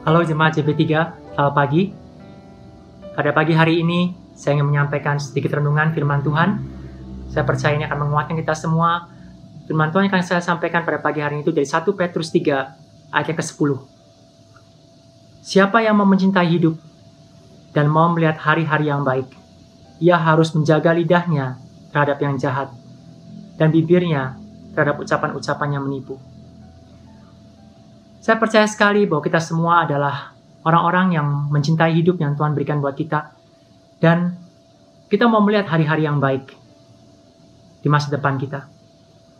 Halo jemaat JP3, selamat pagi. Pada pagi hari ini, saya ingin menyampaikan sedikit renungan firman Tuhan. Saya percaya ini akan menguatkan kita semua. Firman Tuhan yang akan saya sampaikan pada pagi hari ini itu dari 1 Petrus 3, ayat ke-10. Siapa yang mau mencintai hidup dan mau melihat hari-hari yang baik, ia harus menjaga lidahnya terhadap yang jahat dan bibirnya terhadap ucapan-ucapan yang menipu. Saya percaya sekali bahwa kita semua adalah orang-orang yang mencintai hidup yang Tuhan berikan buat kita. Dan kita mau melihat hari-hari yang baik di masa depan kita.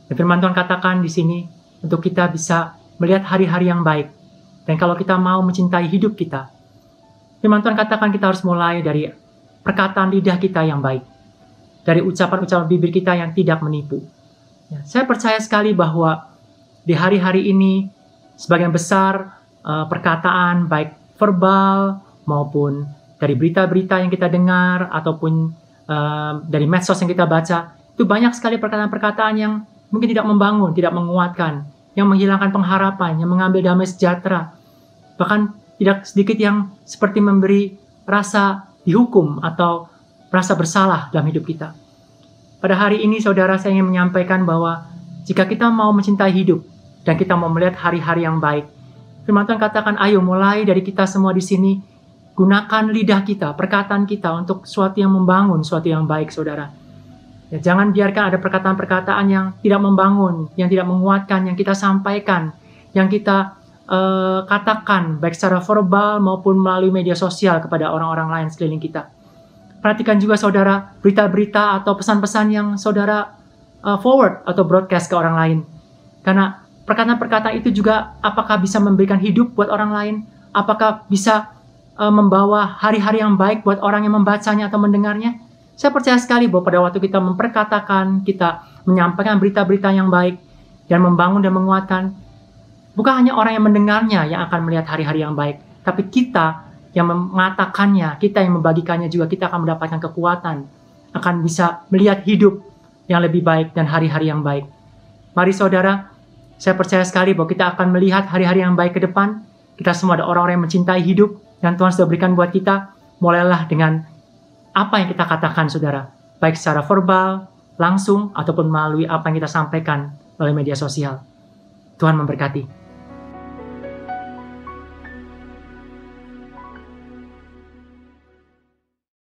Dan firman Tuhan katakan di sini untuk kita bisa melihat hari-hari yang baik. Dan kalau kita mau mencintai hidup kita, firman Tuhan katakan kita harus mulai dari perkataan lidah kita yang baik. Dari ucapan-ucapan bibir kita yang tidak menipu. Ya, saya percaya sekali bahwa di hari-hari ini sebagian besar uh, perkataan baik verbal maupun dari berita-berita yang kita dengar ataupun uh, dari medsos yang kita baca itu banyak sekali perkataan-perkataan yang mungkin tidak membangun, tidak menguatkan, yang menghilangkan pengharapan, yang mengambil damai sejahtera, bahkan tidak sedikit yang seperti memberi rasa dihukum atau rasa bersalah dalam hidup kita. Pada hari ini saudara saya ingin menyampaikan bahwa jika kita mau mencintai hidup, dan kita mau melihat hari-hari yang baik. Firman Tuhan katakan, ayo mulai dari kita semua di sini, gunakan lidah kita, perkataan kita untuk sesuatu yang membangun, sesuatu yang baik, saudara. Ya, jangan biarkan ada perkataan-perkataan yang tidak membangun, yang tidak menguatkan, yang kita sampaikan, yang kita uh, katakan, baik secara verbal maupun melalui media sosial kepada orang-orang lain sekeliling kita. Perhatikan juga saudara berita-berita atau pesan-pesan yang saudara uh, forward atau broadcast ke orang lain. Karena perkataan-perkataan itu juga apakah bisa memberikan hidup buat orang lain? Apakah bisa uh, membawa hari-hari yang baik buat orang yang membacanya atau mendengarnya? Saya percaya sekali bahwa pada waktu kita memperkatakan, kita menyampaikan berita-berita yang baik dan membangun dan menguatkan, bukan hanya orang yang mendengarnya yang akan melihat hari-hari yang baik, tapi kita yang mengatakannya, kita yang membagikannya juga kita akan mendapatkan kekuatan, akan bisa melihat hidup yang lebih baik dan hari-hari yang baik. Mari saudara, saya percaya sekali bahwa kita akan melihat hari-hari yang baik ke depan. Kita semua ada orang-orang yang mencintai hidup dan Tuhan sudah berikan buat kita. Mulailah dengan apa yang kita katakan, saudara. Baik secara verbal, langsung, ataupun melalui apa yang kita sampaikan melalui media sosial. Tuhan memberkati.